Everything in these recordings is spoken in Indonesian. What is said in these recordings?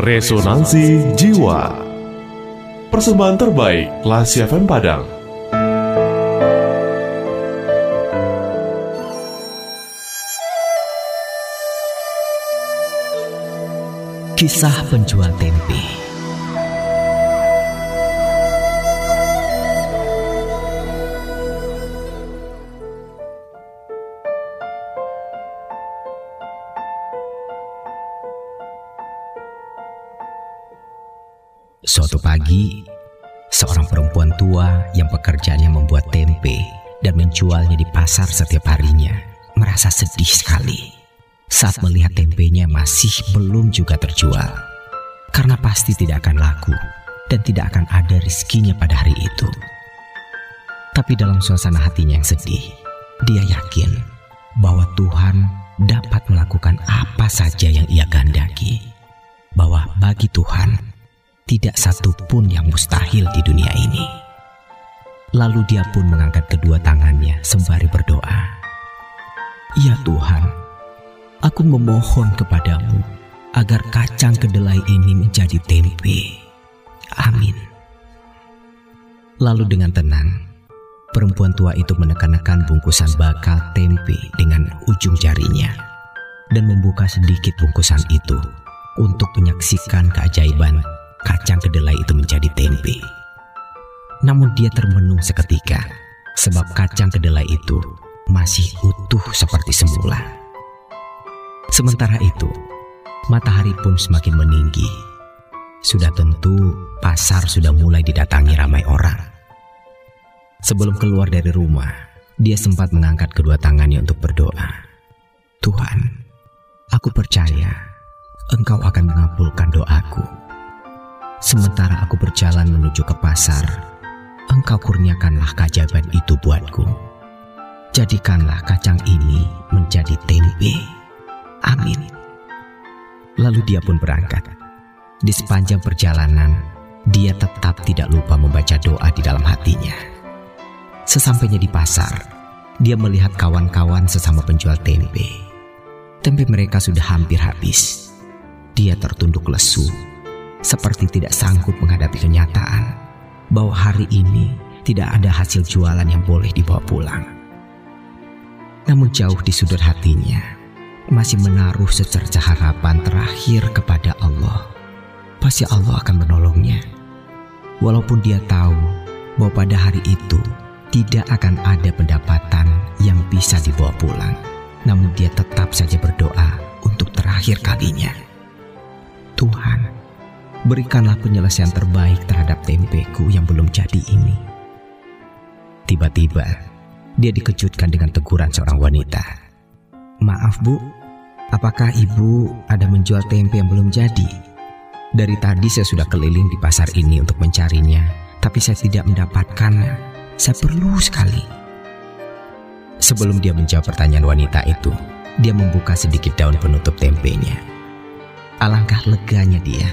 Resonansi Jiwa. Persembahan terbaik Lasi FM Padang. Kisah penjual tempe Suatu pagi, seorang perempuan tua yang pekerjaannya membuat tempe dan menjualnya di pasar setiap harinya merasa sedih sekali saat melihat tempenya masih belum juga terjual. Karena pasti tidak akan laku dan tidak akan ada rizkinya pada hari itu. Tapi dalam suasana hatinya yang sedih, dia yakin bahwa Tuhan dapat melakukan apa saja yang ia gandaki. Bahwa bagi Tuhan, tidak satu pun yang mustahil di dunia ini. Lalu dia pun mengangkat kedua tangannya sembari berdoa. Ya Tuhan, aku memohon kepadamu agar kacang kedelai ini menjadi tempe. Amin. Lalu dengan tenang, perempuan tua itu menekan-nekan bungkusan bakal tempe dengan ujung jarinya dan membuka sedikit bungkusan itu untuk menyaksikan keajaiban kacang kedelai itu menjadi tempe. Namun dia termenung seketika sebab kacang kedelai itu masih utuh seperti semula. Sementara itu, matahari pun semakin meninggi. Sudah tentu pasar sudah mulai didatangi ramai orang. Sebelum keluar dari rumah, dia sempat mengangkat kedua tangannya untuk berdoa. Tuhan, aku percaya Engkau akan mengabulkan doaku. Sementara aku berjalan menuju ke pasar, engkau kurniakanlah keajaiban itu buatku. Jadikanlah kacang ini menjadi tempe. Amin. Lalu dia pun berangkat. Di sepanjang perjalanan, dia tetap tidak lupa membaca doa di dalam hatinya. Sesampainya di pasar, dia melihat kawan-kawan sesama penjual tempe. Tempe mereka sudah hampir habis. Dia tertunduk lesu seperti tidak sanggup menghadapi kenyataan bahwa hari ini tidak ada hasil jualan yang boleh dibawa pulang. Namun jauh di sudut hatinya masih menaruh secerca harapan terakhir kepada Allah. Pasti Allah akan menolongnya. Walaupun dia tahu bahwa pada hari itu tidak akan ada pendapatan yang bisa dibawa pulang. Namun dia tetap saja berdoa untuk terakhir kalinya. Tuhan, berikanlah penyelesaian terbaik terhadap tempeku yang belum jadi ini. Tiba-tiba, dia dikejutkan dengan teguran seorang wanita. Maaf bu, apakah ibu ada menjual tempe yang belum jadi? Dari tadi saya sudah keliling di pasar ini untuk mencarinya, tapi saya tidak mendapatkannya. Saya perlu sekali. Sebelum dia menjawab pertanyaan wanita itu, dia membuka sedikit daun penutup tempenya. Alangkah leganya dia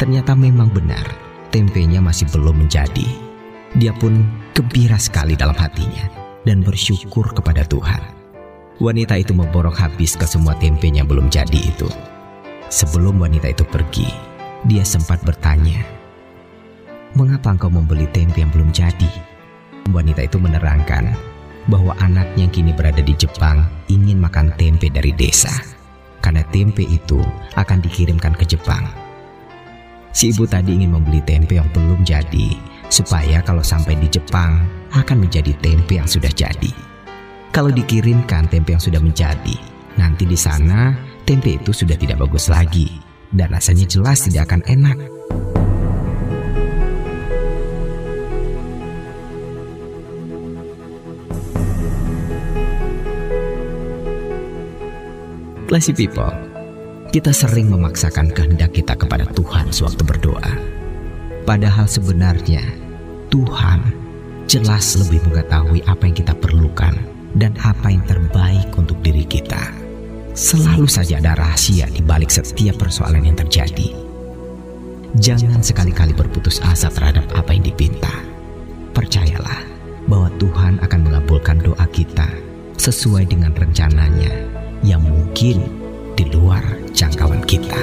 Ternyata memang benar, tempenya masih belum menjadi. Dia pun gembira sekali dalam hatinya dan bersyukur kepada Tuhan. Wanita itu memborok habis ke semua tempenya belum jadi itu. Sebelum wanita itu pergi, dia sempat bertanya, "Mengapa engkau membeli tempe yang belum jadi?" Wanita itu menerangkan bahwa anaknya yang kini berada di Jepang ingin makan tempe dari desa, karena tempe itu akan dikirimkan ke Jepang Si ibu tadi ingin membeli tempe yang belum jadi, supaya kalau sampai di Jepang akan menjadi tempe yang sudah jadi. Kalau dikirimkan tempe yang sudah menjadi, nanti di sana tempe itu sudah tidak bagus lagi dan rasanya jelas tidak akan enak. Classy people, kita sering memaksakan kehendak kita berdoa. Padahal sebenarnya Tuhan jelas lebih mengetahui apa yang kita perlukan dan apa yang terbaik untuk diri kita. Selalu saja ada rahasia di balik setiap persoalan yang terjadi. Jangan sekali-kali berputus asa terhadap apa yang dipinta. Percayalah bahwa Tuhan akan mengabulkan doa kita sesuai dengan rencananya yang mungkin di luar jangkauan kita.